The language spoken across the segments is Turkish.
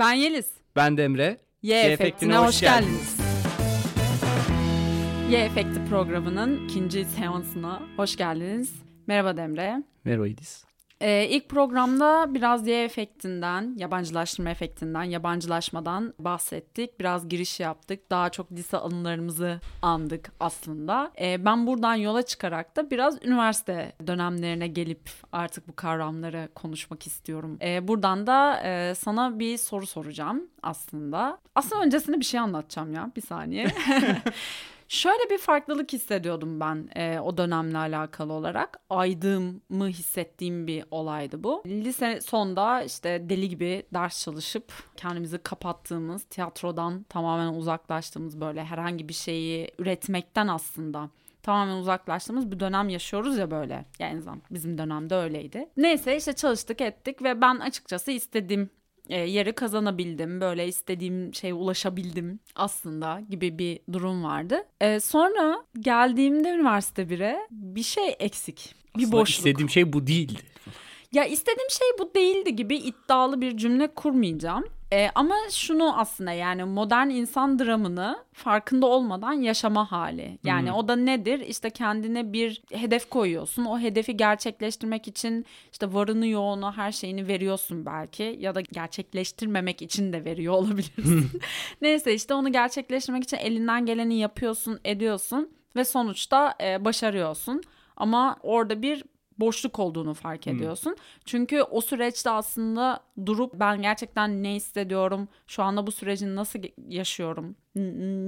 Ben Yeliz. Ben de Emre. Y, Y Efekti'ne Efekti'ne hoş hoş geldiniz. Y Efekti programının ikinci seansına hoş geldiniz. Merhaba Demre. Merhaba İdiz. Ee, ilk programda biraz Y efektinden, yabancılaştırma efektinden, yabancılaşmadan bahsettik. Biraz giriş yaptık. Daha çok lise anılarımızı andık aslında. Ee, ben buradan yola çıkarak da biraz üniversite dönemlerine gelip artık bu kavramları konuşmak istiyorum. Ee, buradan da e, sana bir soru soracağım aslında. Aslında öncesinde bir şey anlatacağım ya. Bir saniye. Şöyle bir farklılık hissediyordum ben e, o dönemle alakalı olarak. Aydığımı hissettiğim bir olaydı bu. Lise sonda işte deli gibi ders çalışıp kendimizi kapattığımız, tiyatrodan tamamen uzaklaştığımız böyle herhangi bir şeyi üretmekten aslında tamamen uzaklaştığımız bir dönem yaşıyoruz ya böyle. Yani bizim dönemde öyleydi. Neyse işte çalıştık ettik ve ben açıkçası istediğim e, yeri kazanabildim. Böyle istediğim şeye ulaşabildim aslında gibi bir durum vardı. E, sonra geldiğimde üniversite 1'e bir şey eksik. Bir Aslında boşluk. istediğim şey bu değildi. Ya istediğim şey bu değildi gibi iddialı bir cümle kurmayacağım. Ee, ama şunu aslında yani modern insan dramını farkında olmadan yaşama hali. Yani Hmm. o da nedir? İşte kendine bir hedef koyuyorsun. O hedefi gerçekleştirmek için işte varını yoğunu her şeyini veriyorsun belki ya da gerçekleştirmemek için de veriyor olabilirsin. Neyse işte onu gerçekleştirmek için elinden geleni yapıyorsun, ediyorsun ve sonuçta e, başarıyorsun. Ama orada bir boşluk olduğunu fark ediyorsun. Çünkü o süreçte aslında durup ben gerçekten ne hissediyorum, şu anda bu süreci nasıl yaşıyorum,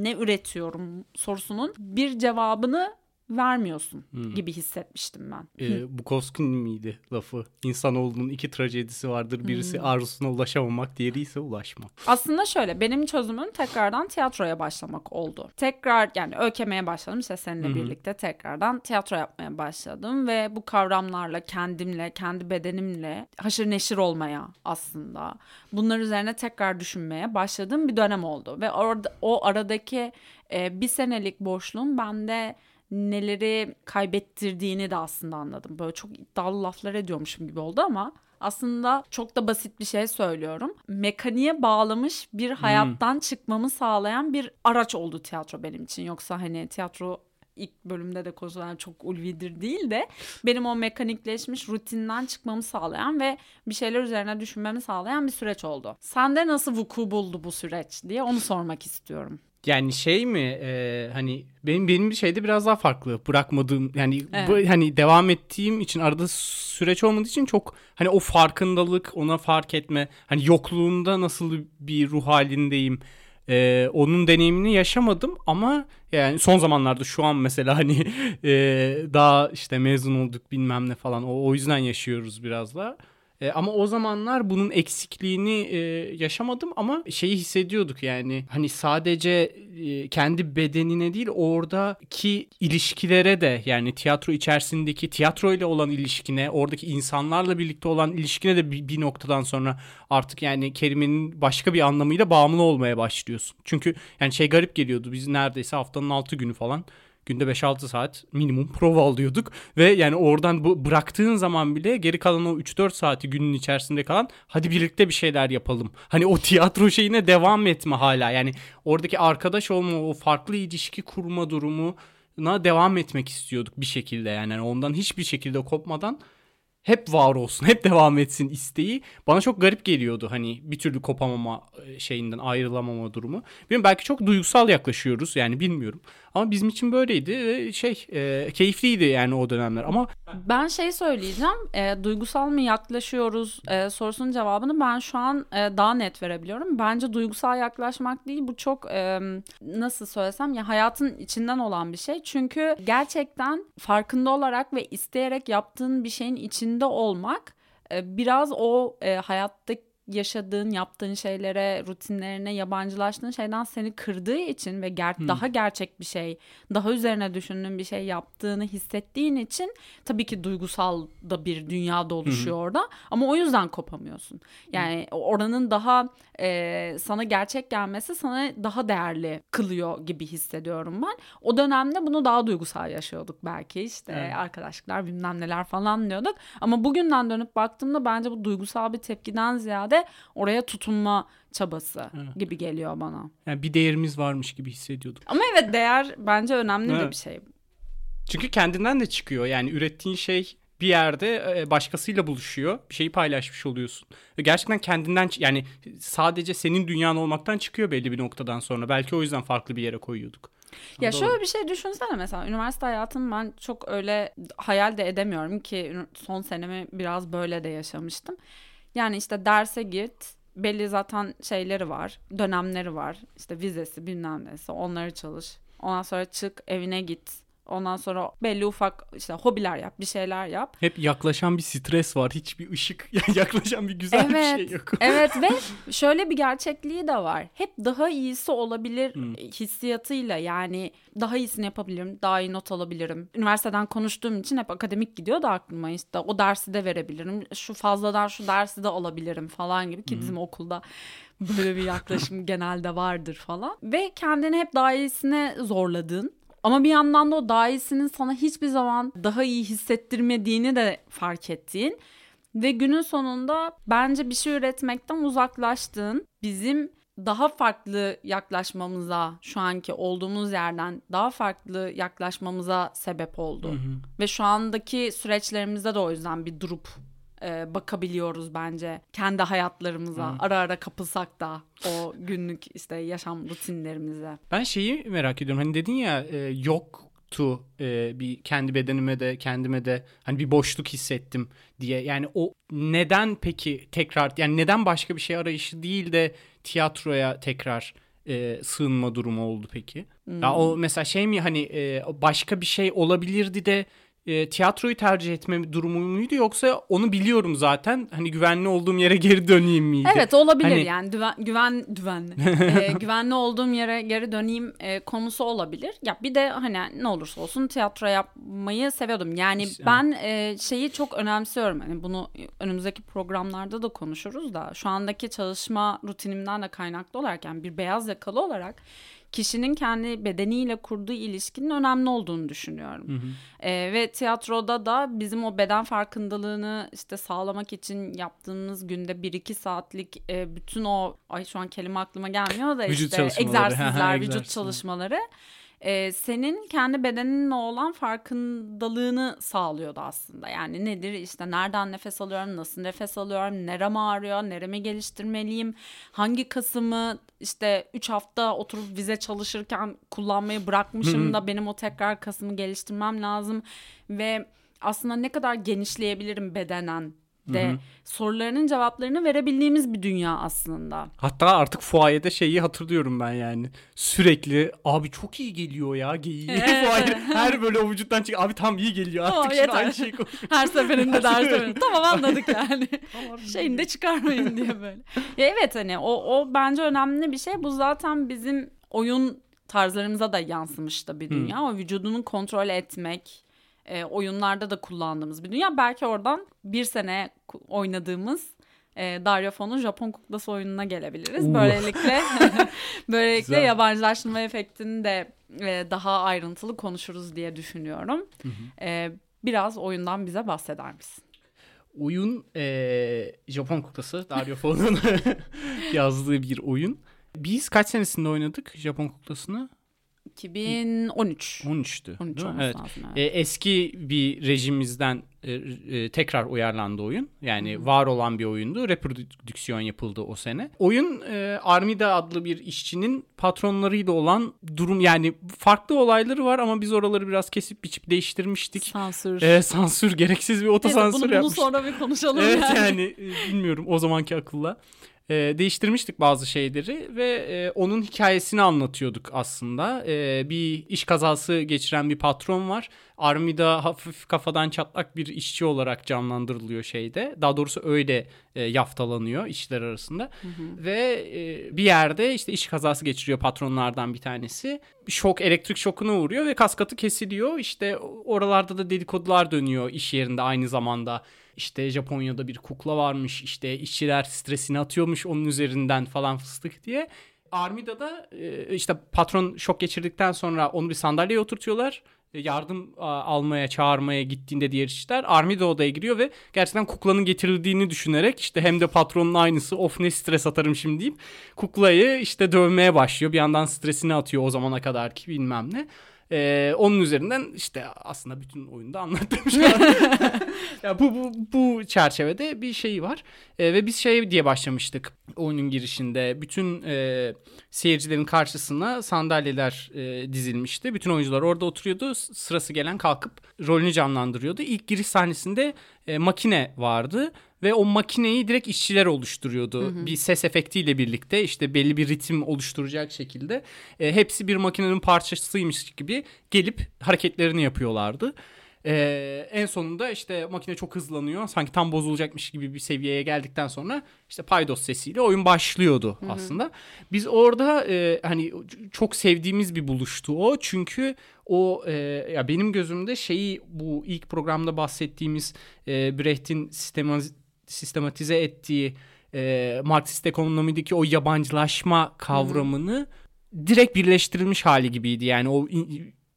ne üretiyorum sorusunun bir cevabını vermiyorsun gibi hissetmiştim ben. Ee, Bukowski'nin miydi lafı? İnsanoğlunun iki trajedisi vardır. Birisi Hmm. arzusuna ulaşamamak, diğeri ise ulaşmak. Aslında şöyle benim çözümüm tekrardan tiyatroya başlamak oldu. Tekrar yani öykemeye başladım işte seninle birlikte tekrardan tiyatro yapmaya başladım ve bu kavramlarla kendimle, kendi bedenimle haşır neşir olmaya aslında bunlar üzerine tekrar düşünmeye başladığım bir dönem oldu. Ve orada o aradaki e, bir senelik boşluğun bende neleri kaybettirdiğini de aslında anladım. Böyle çok iddialı laflar ediyormuşum gibi oldu ama aslında çok da basit bir şey söylüyorum. Mekaniğe bağlamış bir hayattan çıkmamı sağlayan bir araç oldu tiyatro benim için. Yoksa hani tiyatro ilk bölümde de konuşulan çok ulvidir değil de benim o mekanikleşmiş rutinden çıkmamı sağlayan ve bir şeyler üzerine düşünmemi sağlayan bir süreç oldu. Sende nasıl vuku buldu bu süreç diye onu sormak istiyorum. Yani şey mi e, hani benim benim bir şeyde biraz daha farklı bırakmadığım yani Evet. bu, hani devam ettiğim için arada süreç olmadığı için çok hani o farkındalık ona fark etme hani yokluğunda nasıl bir ruh halindeyim e, onun deneyimini yaşamadım ama yani son zamanlarda şu an mesela hani e, daha işte mezun olduk bilmem ne falan o, o yüzden yaşıyoruz biraz da. E, ama o zamanlar bunun eksikliğini e, yaşamadım ama şeyi hissediyorduk yani hani sadece e, kendi bedenine değil oradaki ilişkilere de yani tiyatro içerisindeki tiyatro ile olan ilişkine oradaki insanlarla birlikte olan ilişkine de bir, bir noktadan sonra artık yani kelimenin başka bir anlamıyla bağımlı olmaya başlıyorsun. Çünkü yani şey garip geliyordu biz neredeyse haftanın 6 günü falan Günde 5-6 saat minimum prova alıyorduk. Ve yani oradan bu bıraktığın zaman bile geri kalan o 3-4 saati günün içerisinde kalan hadi birlikte bir şeyler yapalım. Hani o tiyatro şeyine devam etme hala. Yani oradaki arkadaş olma o farklı ilişki kurma durumuna devam etmek istiyorduk bir şekilde yani. Yani ondan hiçbir şekilde kopmadan hep var olsun, hep devam etsin isteği bana çok garip geliyordu. Hani bir türlü kopamama e, şeyinden ayrılamama durumu. Bilmiyorum belki çok duygusal yaklaşıyoruz yani bilmiyorum. Ama bizim için böyleydi ve şey e, keyifliydi yani o dönemler. Ama Ben şey söyleyeceğim, e, duygusal mı yaklaşıyoruz e, sorusunun cevabını ben şu an e, daha net verebiliyorum. Bence duygusal yaklaşmak değil, bu çok e, nasıl söylesem ya hayatın içinden olan bir şey. Çünkü gerçekten farkında olarak ve isteyerek yaptığın bir şeyin içinde olmak e, biraz o e, hayatta yaşadığın, yaptığın şeylere, rutinlerine, yabancılaştığın şeyden seni kırdığı için ve ger- daha gerçek bir şey, daha üzerine düşündüğün bir şey yaptığını hissettiğin için tabii ki duygusal da bir dünyada oluşuyor orada ama o yüzden kopamıyorsun. Yani oranın daha e, sana gerçek gelmesi sana daha değerli kılıyor gibi hissediyorum ben. O dönemde bunu daha duygusal yaşıyorduk belki işte Evet. arkadaşlar bilmem neler falan diyorduk ama bugünden dönüp baktığımda bence bu duygusal bir tepkiden ziyade ziyade oraya tutunma çabası Evet. gibi geliyor bana. Yani bir değerimiz varmış gibi hissediyorduk. Ama evet değer bence önemli de Evet. bir şey. Çünkü kendinden de çıkıyor. Yani ürettiğin şey bir yerde e, başkasıyla buluşuyor. Bir şeyi paylaşmış oluyorsun. Gerçekten kendinden yani sadece senin dünyan olmaktan çıkıyor belli bir noktadan sonra. Belki o yüzden farklı bir yere koyuyorduk. Ya Doğru. şöyle bir şey düşünsene mesela üniversite hayatını ben çok öyle hayal de edemiyorum ki son senemi biraz böyle de yaşamıştım. Yani işte derse git belli zaten şeyleri var dönemleri var işte vizesi bilmem nesi onları çalış. Ondan sonra çık evine git. Ondan sonra belli ufak işte hobiler yap bir şeyler yap. Hep yaklaşan bir stres var. Hiçbir ışık, yaklaşan bir güzel bir şey Evet. yok. Evet ve şöyle bir gerçekliği de var. Hep daha iyisi olabilir Hmm. hissiyatıyla yani daha iyisini yapabilirim, daha iyi not alabilirim. Üniversiteden konuştuğum için hep akademik gidiyor da aklıma işte o dersi de verebilirim. Şu fazladan şu dersi de alabilirim falan gibi ki bizim okulda böyle bir yaklaşım genelde vardır falan. Ve kendini hep daha iyisine zorladığın ama bir yandan da o daha iyisinin sana hiçbir zaman daha iyi hissettirmediğini de fark ettiğin ve günün sonunda bence bir şey üretmekten uzaklaştığın bizim daha farklı yaklaşmamıza şu anki olduğumuz yerden daha farklı yaklaşmamıza sebep oldu. Hı hı. Ve şu andaki süreçlerimizde de o yüzden bir durup e, bakabiliyoruz bence kendi hayatlarımıza. Ara ara kapılsak da o günlük işte yaşam rutinlerimize. Ben şeyi merak ediyorum. Hani dedin ya e, yoktu e, bir kendi bedenime de kendime de hani bir boşluk hissettim diye. Yani o neden peki tekrar yani neden başka bir şey arayışı değil de tiyatroya tekrar e, sığınma durumu oldu peki? Ya o mesela şey mi hani e, başka bir şey olabilirdi de e, tiyatroyu tercih etme durumu muydu yoksa onu biliyorum zaten hani güvenli olduğum yere geri döneyim miydi? Evet olabilir Hani- yani güven, güven güvenli Ee, güvenli olduğum yere geri döneyim e, konusu olabilir. Ya bir de hani ne olursa olsun tiyatro yapmayı seviyordum. Yani İşte- ben e, şeyi çok önemsiyorum. Hani bunu önümüzdeki programlarda da konuşuruz da şu andaki çalışma rutinimden de kaynaklı olarak yani bir beyaz yakalı olarak kişinin kendi bedeniyle kurduğu ilişkinin önemli olduğunu düşünüyorum. Ee, ve tiyatroda da bizim o beden farkındalığını işte sağlamak için yaptığımız günde 1-2 saatlik e, bütün o ay şu an kelime aklıma gelmiyor da Vücut işte çalışmaları. egzersizler, vücut çalışmaları e, senin kendi bedeninle olan farkındalığını sağlıyordu aslında. Yani nedir işte nereden nefes alıyorum, nasıl nefes alıyorum, nerem ağrıyor, neremi geliştirmeliyim, hangi kasımı işte 3 hafta oturup vize çalışırken kullanmayı bırakmışım da benim o tekrar kasımı geliştirmem lazım ve aslında ne kadar genişleyebilirim bedenen de sorularının cevaplarını verebildiğimiz bir dünya aslında. Hatta artık fuayede şeyi hatırlıyorum ben yani. Sürekli abi çok iyi geliyor ya geyiği. Fuaye her böyle o vücuttan çık abi tam iyi geliyor artık Tamam, şimdi aynı şeyi. Her seferinde Her ders seferinde. Tamam anladık yani. Şeyini de çıkarmayın diye böyle. Ya evet hani o, o bence önemli bir şey. Bu zaten bizim oyun tarzlarımıza da yansımış da bir dünya. O vücudunu kontrol etmek, e, oyunlarda da kullandığımız bir dünya. Belki oradan bir sene oynadığımız e, Dario Fon'un Japon kuklası oyununa gelebiliriz. Uh. Böylelikle böylelikle Güzel. yabancılaştırma efektini de e, daha ayrıntılı konuşuruz diye düşünüyorum. E, biraz oyundan bize bahseder misin? Oyun eee, Japon kuklası Dario Fo'nun yazdığı bir oyun. Biz kaç senesinde oynadık Japon kuklasını? 2013. 13'tü. 13 değil mi? olması Evet. lazım. E, Evet. eski bir rejimimizden e, e, tekrar uyarlandı oyun. Yani var olan bir oyundu. Reprodüksiyon yapıldı o sene. Oyun e, Armida adlı bir işçinin patronlarıyla olan durum yani farklı olayları var ama biz oraları biraz kesip biçip değiştirmiştik. Sansür. E, sansür gereksiz bir otosansür bunu, bunu yapmıştık. sonra bir konuşalım Evet yani. yani e, bilmiyorum o zamanki akılla. E, değiştirmiştik bazı şeyleri ve e, onun hikayesini anlatıyorduk aslında. E, bir iş kazası geçiren bir patron var. Armida hafif kafadan çatlak bir işçi olarak canlandırılıyor şeyde. Daha doğrusu öyle e, yaftalanıyor işler arasında. Ve e, bir yerde işte iş kazası geçiriyor patronlardan bir tanesi. Şok elektrik şokuna uğruyor ve kaskatı kesiliyor. İşte oralarda da dedikodular dönüyor iş yerinde aynı zamanda. İşte Japonya'da bir kukla varmış. işte işçiler stresini atıyormuş onun üzerinden falan fıstık diye. Armida'da e, işte patron şok geçirdikten sonra onu bir sandalyeye oturtuyorlar. e, yardım almaya çağırmaya gittiğinde diğer işçiler Army de odaya giriyor ve gerçekten kuklanın getirildiğini düşünerek işte hem de patronun aynısı of ne stres atarım şimdi deyip kuklayı işte dövmeye başlıyor. Bir yandan stresini atıyor o zamana kadar ki bilmem ne. Ee, onun üzerinden işte aslında bütün oyunda anlattım şu an. ya bu, bu, bu çerçevede bir şey var. Ee, ve biz şey diye başlamıştık oyunun girişinde. Bütün e, seyircilerin karşısına sandalyeler e, dizilmişti. Bütün oyuncular orada oturuyordu. Sırası gelen kalkıp rolünü canlandırıyordu. İlk giriş sahnesinde e, makine vardı ve o makineyi direkt işçiler oluşturuyordu. Hı hı. Bir ses efektiyle birlikte işte belli bir ritim oluşturacak şekilde e, hepsi bir makinenin parçasıymış gibi gelip hareketlerini yapıyorlardı. Ee, en sonunda işte makine çok hızlanıyor. Sanki tam bozulacakmış gibi bir seviyeye geldikten sonra işte paydos sesiyle oyun başlıyordu Hı-hı. aslında. Biz orada e, hani çok sevdiğimiz bir buluştu o. Çünkü o e, ya benim gözümde şeyi bu ilk programda bahsettiğimiz e, Brecht'in sistematize, sistematize ettiği e, Marksist ekonomideki o yabancılaşma kavramını Hı-hı. direkt birleştirilmiş hali gibiydi. Yani o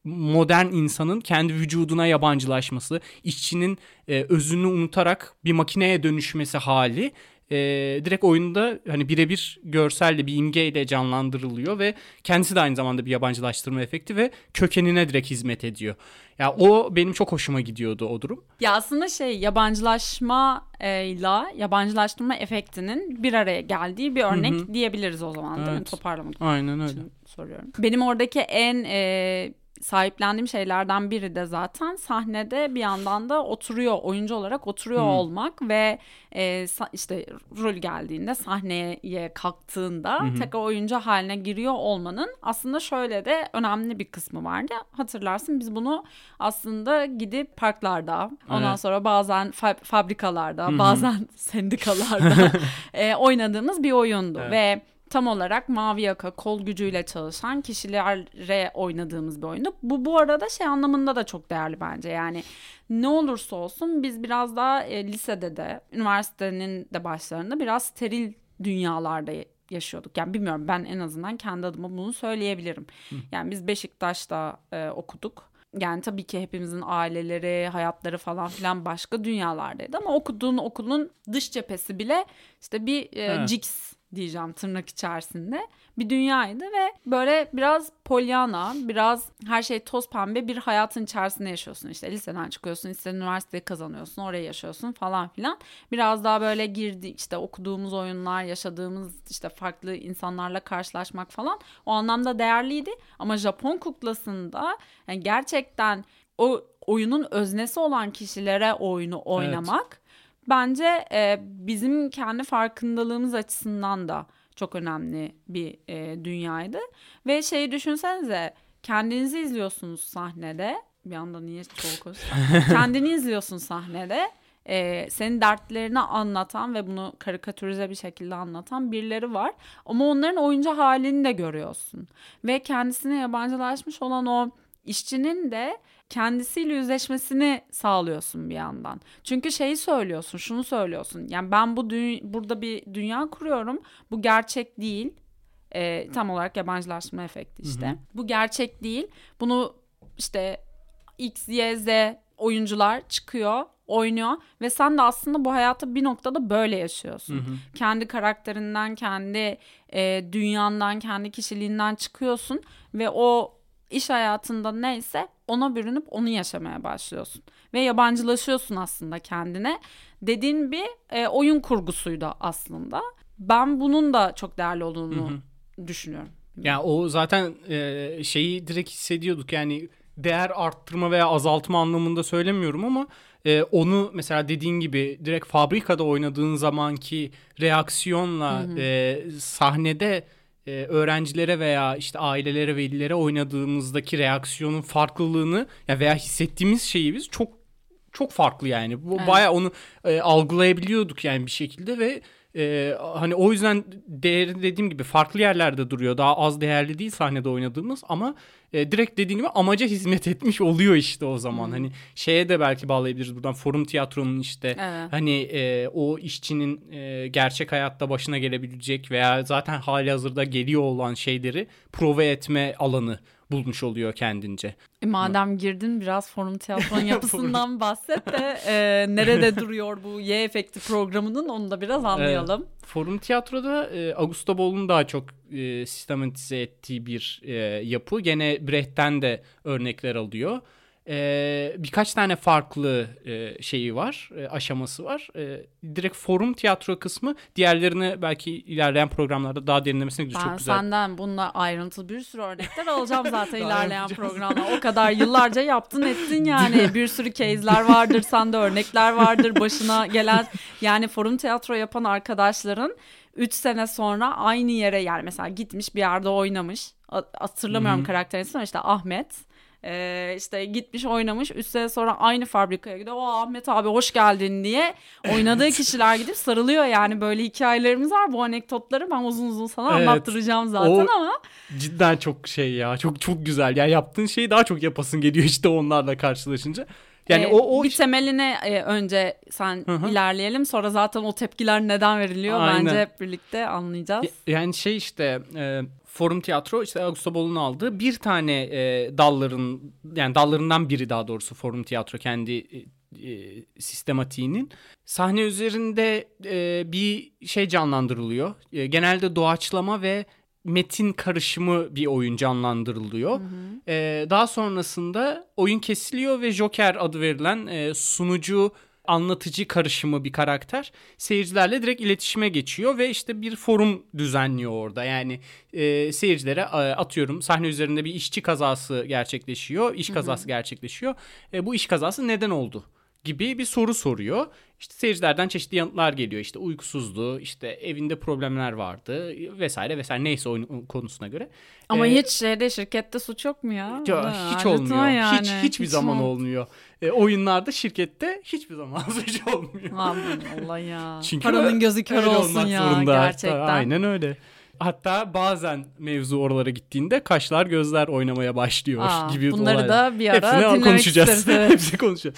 modern insanın kendi vücuduna yabancılaşması, işçinin e, özünü unutarak bir makineye dönüşmesi hali e, direkt oyunda hani birebir görselle bir imgeyle canlandırılıyor ve kendisi de aynı zamanda bir yabancılaştırma efekti ve kökenine direkt hizmet ediyor. Ya o benim çok hoşuma gidiyordu o durum. Ya aslında şey yabancılaşma ile yabancılaştırma efektinin bir araya geldiği bir örnek Hı-hı. diyebiliriz o zaman evet. Toparlamak Aynen öyle. soruyorum. Benim oradaki en e, sahiplendiğim şeylerden biri de zaten sahnede bir yandan da oturuyor oyuncu olarak oturuyor hmm. olmak ve e, işte rol geldiğinde sahneye kalktığında hmm. tekrar oyuncu haline giriyor olmanın aslında şöyle de önemli bir kısmı vardı. Hatırlarsın biz bunu aslında gidip parklarda ondan evet. sonra bazen fa- fabrikalarda hmm. bazen sendikalarda e, oynadığımız bir oyundu evet. ve tam olarak mavi yaka kol gücüyle çalışan kişilere oynadığımız bir oyundu. Bu bu arada şey anlamında da çok değerli bence. Yani ne olursa olsun biz biraz daha e, lisede de üniversitenin de başlarında biraz steril dünyalarda yaşıyorduk. Yani bilmiyorum ben en azından kendi adıma bunu söyleyebilirim. Hı. Yani biz Beşiktaş'ta e, okuduk. Yani tabii ki hepimizin aileleri, hayatları falan filan başka dünyalardaydı ama okuduğun okulun dış cephesi bile işte bir e, evet. Jigs diyeceğim tırnak içerisinde bir dünyaydı ve böyle biraz polyana, biraz her şey toz pembe bir hayatın içerisinde yaşıyorsun. İşte liseden çıkıyorsun, işte üniversiteyi kazanıyorsun, oraya yaşıyorsun falan filan. Biraz daha böyle girdi işte okuduğumuz oyunlar, yaşadığımız işte farklı insanlarla karşılaşmak falan o anlamda değerliydi. Ama Japon kuklasında yani gerçekten o oyunun öznesi olan kişilere oyunu oynamak evet bence e, bizim kendi farkındalığımız açısından da çok önemli bir e, dünyaydı. Ve şeyi düşünsenize kendinizi izliyorsunuz sahnede. Bir anda niye çok Kendini izliyorsun sahnede. E, senin dertlerini anlatan ve bunu karikatürize bir şekilde anlatan birileri var. Ama onların oyuncu halini de görüyorsun. Ve kendisine yabancılaşmış olan o işçinin de kendisiyle yüzleşmesini sağlıyorsun bir yandan. Çünkü şeyi söylüyorsun, şunu söylüyorsun. Yani ben bu burada bir dünya kuruyorum. Bu gerçek değil. Ee, tam olarak yabancılaşma efekti işte. Hı hı. Bu gerçek değil. Bunu işte X, Y, Z oyuncular çıkıyor, oynuyor ve sen de aslında bu hayatı bir noktada böyle yaşıyorsun. Hı hı. Kendi karakterinden, kendi e, dünyandan, kendi kişiliğinden çıkıyorsun ve o iş hayatında neyse ona bürünüp onu yaşamaya başlıyorsun. Ve yabancılaşıyorsun aslında kendine. Dediğin bir e, oyun kurgusuydu aslında. Ben bunun da çok değerli olduğunu Hı-hı. düşünüyorum. Ya yani o zaten e, şeyi direkt hissediyorduk yani değer arttırma veya azaltma anlamında söylemiyorum ama e, onu mesela dediğin gibi direkt fabrikada oynadığın zamanki reaksiyonla e, sahnede e, öğrencilere veya işte ailelere, velilere oynadığımızdaki reaksiyonun farklılığını ya veya hissettiğimiz şeyi biz çok çok farklı yani. Bu evet. bayağı onu e, algılayabiliyorduk yani bir şekilde ve e, hani o yüzden değeri dediğim gibi farklı yerlerde duruyor. Daha az değerli değil sahnede oynadığımız ama e, direkt dediğim gibi amaca hizmet etmiş oluyor işte o zaman. Hani şeye de belki bağlayabiliriz buradan forum tiyatronun işte Evet. hani e, o işçinin e, gerçek hayatta başına gelebilecek veya zaten hali hazırda geliyor olan şeyleri prova etme alanı bulmuş oluyor kendince. E, madem girdin biraz forum tiyatronun yapısından bahset de e, nerede duruyor bu Y efekti programının onu da biraz anlayalım. Forum tiyatroda e, Augusto Boll'un daha çok e, sistematize ettiği bir e, yapı. Gene Brecht'ten de örnekler alıyor. E, birkaç tane farklı e, şeyi var, e, aşaması var. E, direkt forum tiyatro kısmı diğerlerini belki ilerleyen programlarda daha derinlemesine gidiyor. Ben Çok güzel. senden bununla ayrıntılı bir sürü örnekler alacağım zaten ilerleyen programda. O kadar yıllarca yaptın ettin yani. Bir sürü case'ler vardır, sende örnekler vardır başına gelen. Yani forum tiyatro yapan arkadaşların 3 sene sonra aynı yere yani mesela gitmiş bir yerde oynamış. Hatırlamıyorum karakterin ismini ama işte Ahmet. Ee, işte gitmiş oynamış 3 sene sonra aynı fabrikaya gidiyor. O Ahmet abi hoş geldin diye oynadığı kişiler gidip sarılıyor yani böyle hikayelerimiz var. Bu anekdotları ben uzun uzun sana Evet. anlattıracağım zaten O- ama Cidden çok şey ya. Çok çok güzel. Ya yaptığın şeyi daha çok yapasın geliyor işte onlarla karşılaşınca. Yani e, o o bir temeline e, önce sen Hı hı. ilerleyelim sonra zaten o tepkiler neden veriliyor Aynen. bence hep birlikte anlayacağız. Ya- Yani şey işte e, forum tiyatro işte Augusto Boll'un aldığı bir tane e, dalların yani dallarından biri daha doğrusu forum tiyatro kendi e, e, sistematiğinin sahne üzerinde e, bir şey canlandırılıyor. E, genelde doğaçlama ve metin karışımı bir oyun canlandırılıyor. E, daha sonrasında oyun kesiliyor ve Joker adı verilen e, sunucu anlatıcı karışımı bir karakter seyircilerle direkt iletişime geçiyor ve işte bir forum düzenliyor orada. Yani e, seyircilere e, atıyorum sahne üzerinde bir işçi kazası gerçekleşiyor, iş kazası gerçekleşiyor. E, bu iş kazası neden oldu? gibi bir soru soruyor. İşte seyircilerden çeşitli yanıtlar geliyor. İşte uykusuzluğu, işte evinde problemler vardı vesaire vesaire neyse oyun konusuna göre. Ama E, hiç şeyde şirkette suç yok mu ya? ya hiç olmuyor. yani. Hiç hiçbir zaman ol- olmuyor. E, oyunlarda şirkette hiçbir zaman suç olmuyor. Aman Allah ya. Çünkü Paranın gözü kör olsun ya zorunda. gerçekten. Aynen öyle. Hatta bazen mevzu oralara gittiğinde kaşlar gözler oynamaya başlıyor Aa, gibi bunları olaylar. da bir ara Hepsini dinlemek konuşacağız. isteriz, evet. Hepsini konuşacağız.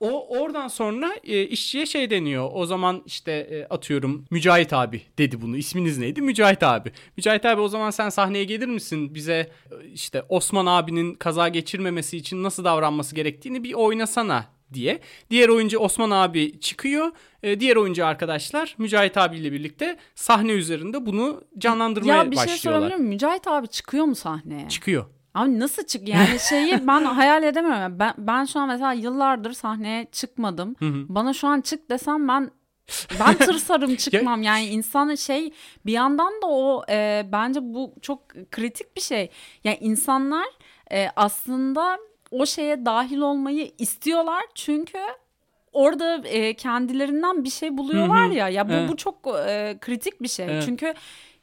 O oradan sonra e, işçiye şey deniyor. O zaman işte e, atıyorum Mücahit abi dedi bunu. İsminiz neydi? Mücahit abi. Mücahit abi o zaman sen sahneye gelir misin? Bize e, işte Osman abinin kaza geçirmemesi için nasıl davranması gerektiğini bir oynasana diye. Diğer oyuncu Osman abi çıkıyor. E, diğer oyuncu arkadaşlar Mücahit abiyle birlikte sahne üzerinde bunu canlandırmaya Ya bir şey başlıyorlar. sorabilir miyim? Mücahit abi çıkıyor mu sahneye? Çıkıyor. Abi nasıl çık yani şeyi ben hayal edemiyorum. Ben ben şu an mesela yıllardır sahneye çıkmadım. Bana şu an çık desem ben ben tırsarım çıkmam. Yani insanın şey bir yandan da o e, bence bu çok kritik bir şey. Yani insanlar e, aslında o şeye dahil olmayı istiyorlar çünkü orada e, kendilerinden bir şey buluyorlar Hı hı. ya. Ya bu Evet. bu çok e, kritik bir şey. Evet. Çünkü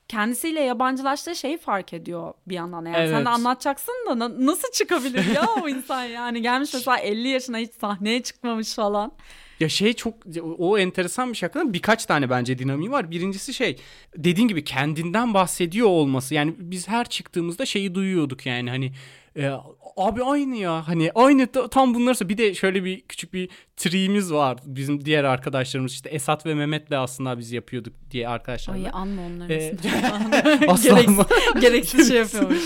kendisiyle yabancılaştığı şeyi fark ediyor bir yandan. Yani sen Evet. de anlatacaksın da na- nasıl çıkabilir ya o insan yani gelmiş mesela 50 yaşına hiç sahneye çıkmamış falan. Ya şey çok o enteresan bir şey hakikaten birkaç tane bence dinamiği var. Birincisi şey dediğin gibi kendinden bahsediyor olması. Yani biz her çıktığımızda şeyi duyuyorduk yani hani e, abi aynı ya hani aynı ta- tam bunlarsa bir de şöyle bir küçük bir triğimiz var. Bizim diğer arkadaşlarımız işte Esat ve Mehmet'le aslında biz yapıyorduk diye arkadaşlarla. Ay anma onların Ee, ismini. Asla Gereksiz, şey yapıyormuş.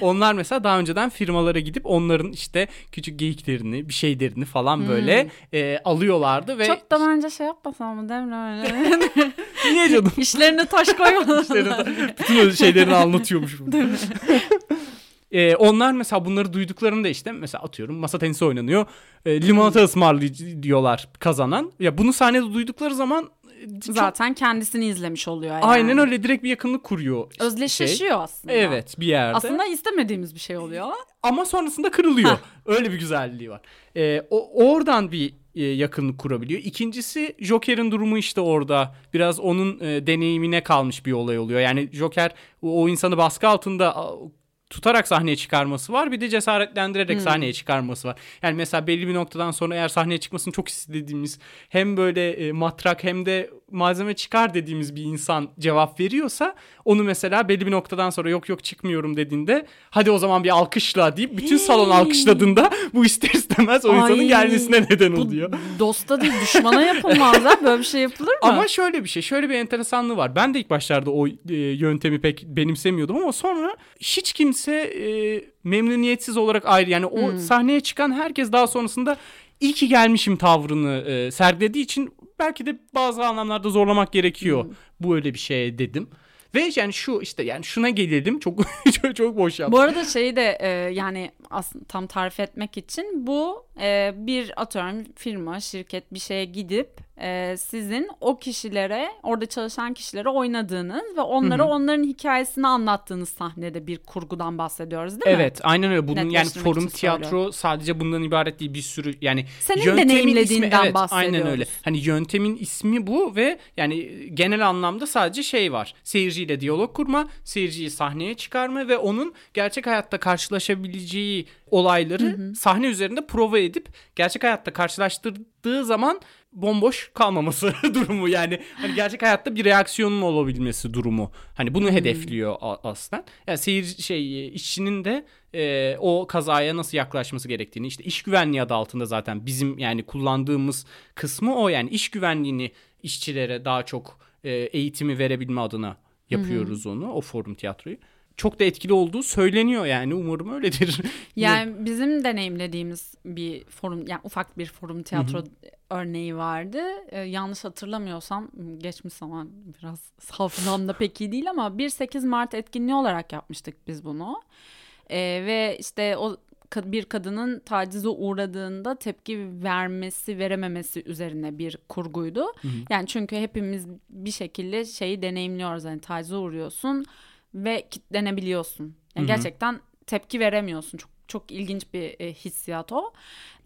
Onlar mesela daha önceden firmalara gidip onların işte küçük geyiklerini, bir şeylerini falan böyle e, alıyorlardı ve Çok da bence şey yapmasam mı Demre öyle. niye canım? İşlerine taş koymadan. İşlerinde bütün şeylerini anlatıyormuşum. Ee, onlar mesela bunları duyduklarında işte mesela atıyorum masa tenisi oynanıyor. E, limonata ısmarlayıcı diyorlar kazanan. Ya bunu sahnede duydukları zaman e, çok- Zaten kendisini izlemiş oluyor yani. aynen öyle direkt bir yakınlık kuruyor. şey. Özdeşleşiyor aslında. Evet bir yerde. Aslında istemediğimiz bir şey oluyor. Ama sonrasında kırılıyor. Öyle bir güzelliği var. Ee, o, oradan bir e, yakınlık kurabiliyor. İkincisi Joker'in durumu işte orada. Biraz onun e, deneyimine kalmış bir olay oluyor. Yani Joker o, o insanı baskı altında tutarak sahneye çıkarması var. Bir de cesaretlendirerek sahneye çıkarması var. Yani mesela belli bir noktadan sonra eğer sahneye çıkmasını çok istediğimiz hem böyle e, matrak hem de malzeme çıkar dediğimiz bir insan cevap veriyorsa onu mesela belli bir noktadan sonra yok yok çıkmıyorum dediğinde hadi o zaman bir alkışla deyip bütün salon alkışladığında bu ister istemez o insanın Ay, gelmesine neden oluyor. dosta değil düşmana yapılmaz ha. Böyle bir şey yapılır mı? Ama şöyle bir şey, şöyle bir enteresanlığı var. Ben de ilk başlarda o e, yöntemi pek benimsemiyordum ama sonra hiç kimse e, memnuniyetsiz olarak ayrı yani o Hmm. sahneye çıkan herkes daha sonrasında iyi ki gelmişim tavrını e, sergilediği için belki de bazı anlamlarda zorlamak gerekiyor. Hmm. Bu öyle bir şey dedim. Ve yani şu işte yani şuna gelelim çok çok, çok boş yaptım. Bu arada şeyi de e, yani aslında tam tarif etmek için bu e, bir atıyorum firma, şirket bir şeye gidip e, sizin o kişilere, orada çalışan kişilere oynadığınız ve onlara onların hikayesini anlattığınız sahnede bir kurgudan bahsediyoruz değil mi? Evet aynen öyle. Bunun yani forum tiyatro söylüyorum. sadece bundan ibaret değil bir sürü yani Senin yöntemin deneyimlediğinden ismi, evet, bahsediyoruz. Aynen öyle. Hani yöntemin ismi bu ve yani genel anlamda sadece şey var. Seyirciyle diyalog kurma, seyirciyi sahneye çıkarma ve onun gerçek hayatta karşılaşabileceği olayları sahne üzerinde prova edip gerçek hayatta karşılaştırdığı zaman bomboş kalmaması durumu. Yani hani gerçek hayatta bir reaksiyonun olabilmesi durumu. Hani bunu hedefliyor a- aslında yani seyir şey işçinin de e, o kazaya nasıl yaklaşması gerektiğini işte iş güvenliği adı altında zaten bizim yani kullandığımız kısmı o. Yani iş güvenliğini işçilere daha çok e, eğitimi verebilme adına yapıyoruz onu o forum tiyatroyu çok da etkili olduğu söyleniyor yani umarım öyledir. Yani bizim deneyimlediğimiz bir forum, yani ufak bir forum tiyatro örneği vardı. Ee, yanlış hatırlamıyorsam geçmiş zaman biraz hafızamda pek iyi değil ama 1-8 Mart etkinliği olarak yapmıştık biz bunu. Ee, ve işte o bir kadının tacize uğradığında tepki vermesi verememesi üzerine bir kurguydu. Yani çünkü hepimiz bir şekilde şeyi deneyimliyoruz. Yani tacize uğruyorsun ve kitlenebiliyorsun. Yani gerçekten tepki veremiyorsun. Çok çok ilginç bir e, hissiyat o.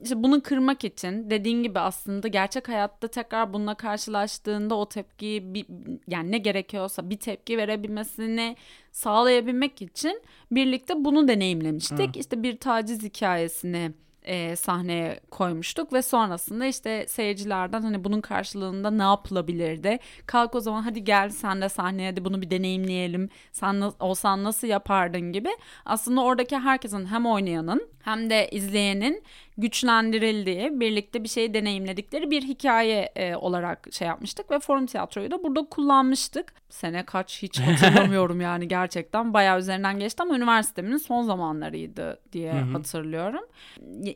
İşte bunu kırmak için dediğin gibi aslında gerçek hayatta tekrar bununla karşılaştığında o tepkiyi bir, yani ne gerekiyorsa bir tepki verebilmesini sağlayabilmek için birlikte bunu deneyimlemiştik. İşte bir taciz hikayesini e, sahneye koymuştuk ve sonrasında işte seyircilerden hani bunun karşılığında ne yapılabilirdi? Kalk o zaman hadi gel sen de sahneye de bunu bir deneyimleyelim. Sen olsan nasıl yapardın gibi. Aslında oradaki herkesin hem oynayanın hem de izleyenin güçlendirildiği, birlikte bir şey deneyimledikleri bir hikaye e, olarak şey yapmıştık ve forum tiyatroyu da burada kullanmıştık. Sene kaç hiç hatırlamıyorum yani gerçekten bayağı üzerinden geçti ama üniversitemin son zamanlarıydı diye hatırlıyorum.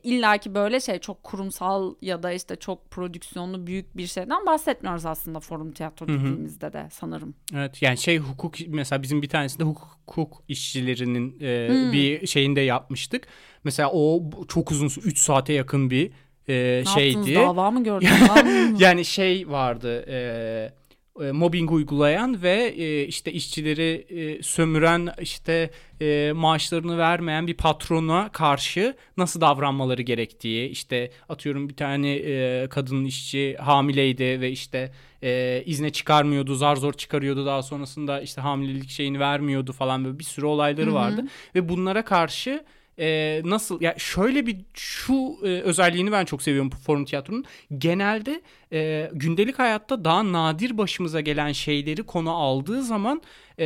İlla ki böyle şey çok kurumsal ya da işte çok prodüksiyonlu büyük bir şeyden bahsetmiyoruz aslında forum tiyatro dediğimizde de sanırım. Evet yani şey hukuk mesela bizim bir tanesinde hukuk, hukuk işçilerinin e, bir şeyinde yapmıştık. Mesela o çok uzun 3 saate yakın bir e, Ne şeydi. yaptınız dava mı gördünüz? yani şey vardı e, e, mobbing uygulayan ve e, işte işçileri e, sömüren işte e, maaşlarını vermeyen bir patrona karşı nasıl davranmaları gerektiği işte atıyorum bir tane e, kadın işçi hamileydi ve işte e, izne çıkarmıyordu zar zor çıkarıyordu daha sonrasında işte hamilelik şeyini vermiyordu falan böyle bir sürü olayları vardı ve bunlara karşı e, nasıl ya şöyle bir şu e, özelliğini ben çok seviyorum bu forum tiyatronun. Genelde e, gündelik hayatta daha nadir başımıza gelen şeyleri konu aldığı zaman e,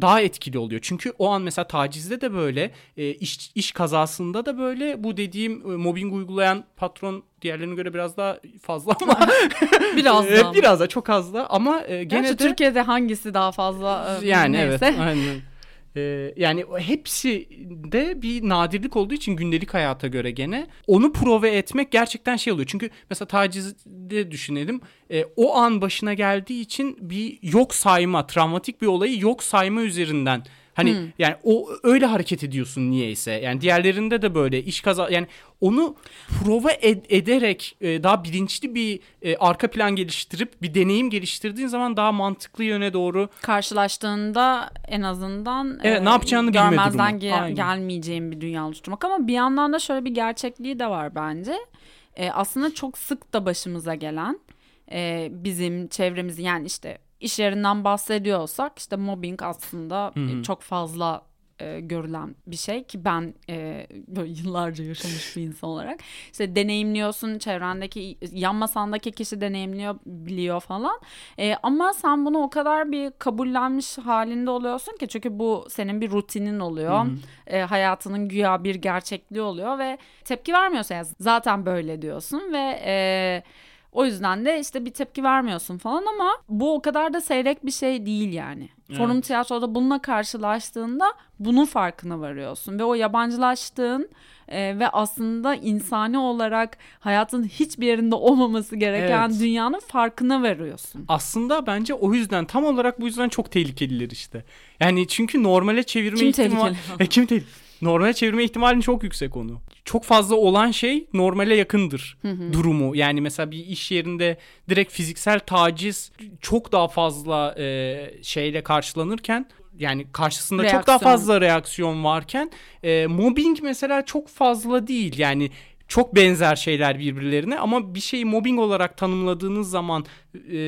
daha etkili oluyor. Çünkü o an mesela tacizde de böyle, e, iş, iş kazasında da böyle bu dediğim e, mobbing uygulayan patron diğerlerine göre biraz daha fazla ama Biraz e, daha. biraz da çok az da ama e, gene Gerçi de Türkiye'de hangisi daha fazla? e, yani neyse. evet aynen. Ee, yani hepsi de bir nadirlik olduğu için gündelik hayata göre gene onu prove etmek gerçekten şey oluyor. Çünkü mesela tacizde düşünelim e, o an başına geldiği için bir yok sayma travmatik bir olayı yok sayma üzerinden Hani yani o öyle hareket ediyorsun niyeyse. Yani diğerlerinde de böyle iş kaza yani onu prova ed- ederek e, daha bilinçli bir e, arka plan geliştirip bir deneyim geliştirdiğin zaman daha mantıklı yöne doğru karşılaştığında en azından Evet, ne yapacağını görmezden ge- Aynen. gelmeyeceğin bir dünya oluşturmak ama bir yandan da şöyle bir gerçekliği de var bence. E, aslında çok sık da başımıza gelen e, bizim çevremizin yani işte iş yerinden bahsediyorsak işte mobbing aslında e, çok fazla e, görülen bir şey ki ben e, böyle yıllarca yaşamış bir insan olarak işte deneyimliyorsun çevrendeki yan masandaki kişi deneyimliyor biliyor falan. E, ama sen bunu o kadar bir kabullenmiş halinde oluyorsun ki çünkü bu senin bir rutinin oluyor. E, hayatının güya bir gerçekliği oluyor ve tepki vermiyorsun. Yani zaten böyle diyorsun ve e, o yüzden de işte bir tepki vermiyorsun falan ama bu o kadar da seyrek bir şey değil yani. Evet. Forum tiyatroda bununla karşılaştığında bunun farkına varıyorsun ve o yabancılaştığın e, ve aslında insani olarak hayatın hiçbir yerinde olmaması gereken Evet. dünyanın farkına varıyorsun. Aslında bence o yüzden tam olarak bu yüzden çok tehlikeliler işte. Yani çünkü normale çevirme Kim ihtimali... tehlikeli? E, kim tehlikeli? Normale çevirme ihtimalin çok yüksek onu. Çok fazla olan şey normale yakındır durumu. Yani mesela bir iş yerinde direkt fiziksel taciz çok daha fazla e, şeyle karşılanırken yani karşısında çok daha Reaksiyon. fazla reaksiyon varken e, mobbing mesela çok fazla değil. Yani çok benzer şeyler birbirlerine ama bir şeyi mobbing olarak tanımladığınız zaman e,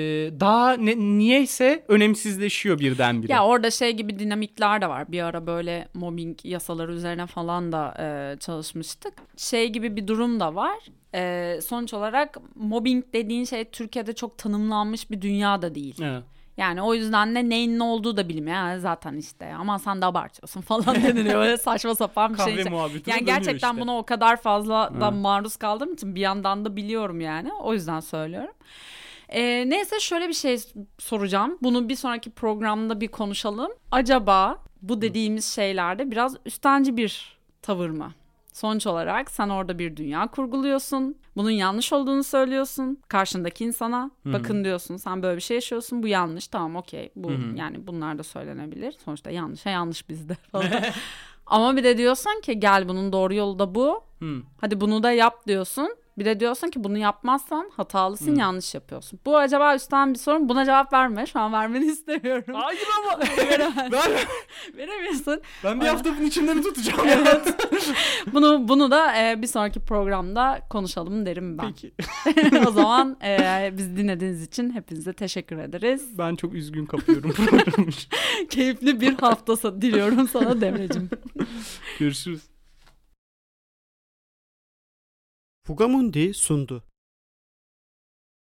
daha ne, niyeyse önemsizleşiyor birdenbire. Ya orada şey gibi dinamikler de var. Bir ara böyle mobbing yasaları üzerine falan da e, çalışmıştık. Şey gibi bir durum da var. E, sonuç olarak mobbing dediğin şey Türkiye'de çok tanımlanmış bir dünya da değil. Evet. Yani o yüzden de neyin ne olduğu da bilinmiyor. Yani zaten işte ama sen de abartıyorsun falan deniliyor. Böyle saçma sapan bir şey. Kahve işte. muhabbeti Yani gerçekten işte. buna o kadar fazla da maruz kaldığım için bir yandan da biliyorum yani. O yüzden söylüyorum. Ee, neyse şöyle bir şey soracağım. Bunu bir sonraki programda bir konuşalım. Acaba bu dediğimiz şeylerde biraz üstenci bir tavır mı? Sonuç olarak sen orada bir dünya kurguluyorsun. Bunun yanlış olduğunu söylüyorsun. Karşındaki insana bakın diyorsun. Sen böyle bir şey yaşıyorsun. Bu yanlış. Tamam okey. Bu yani bunlar da söylenebilir. Sonuçta yanlış. Ha yanlış bizde falan. Ama bir de diyorsun ki gel bunun doğru yolu da bu. Hı. Hadi bunu da yap diyorsun. Bir de diyorsun ki bunu yapmazsan hatalısın, Hmm. yanlış yapıyorsun. Bu acaba üstten bir sorun. Buna cevap verme. Şu an vermeni istemiyorum. Hayır ama Veremezsin. ben, Veremiyorsun. ben bir hafta bunun içinde mi tutacağım? Bunu bunu da e, bir sonraki programda konuşalım derim ben. Peki. o zaman e, bizi dinlediğiniz için hepinize teşekkür ederiz. Ben çok üzgün kapıyorum. Keyifli bir hafta diliyorum sana Devrecim. Görüşürüz. Pugamundi sundu.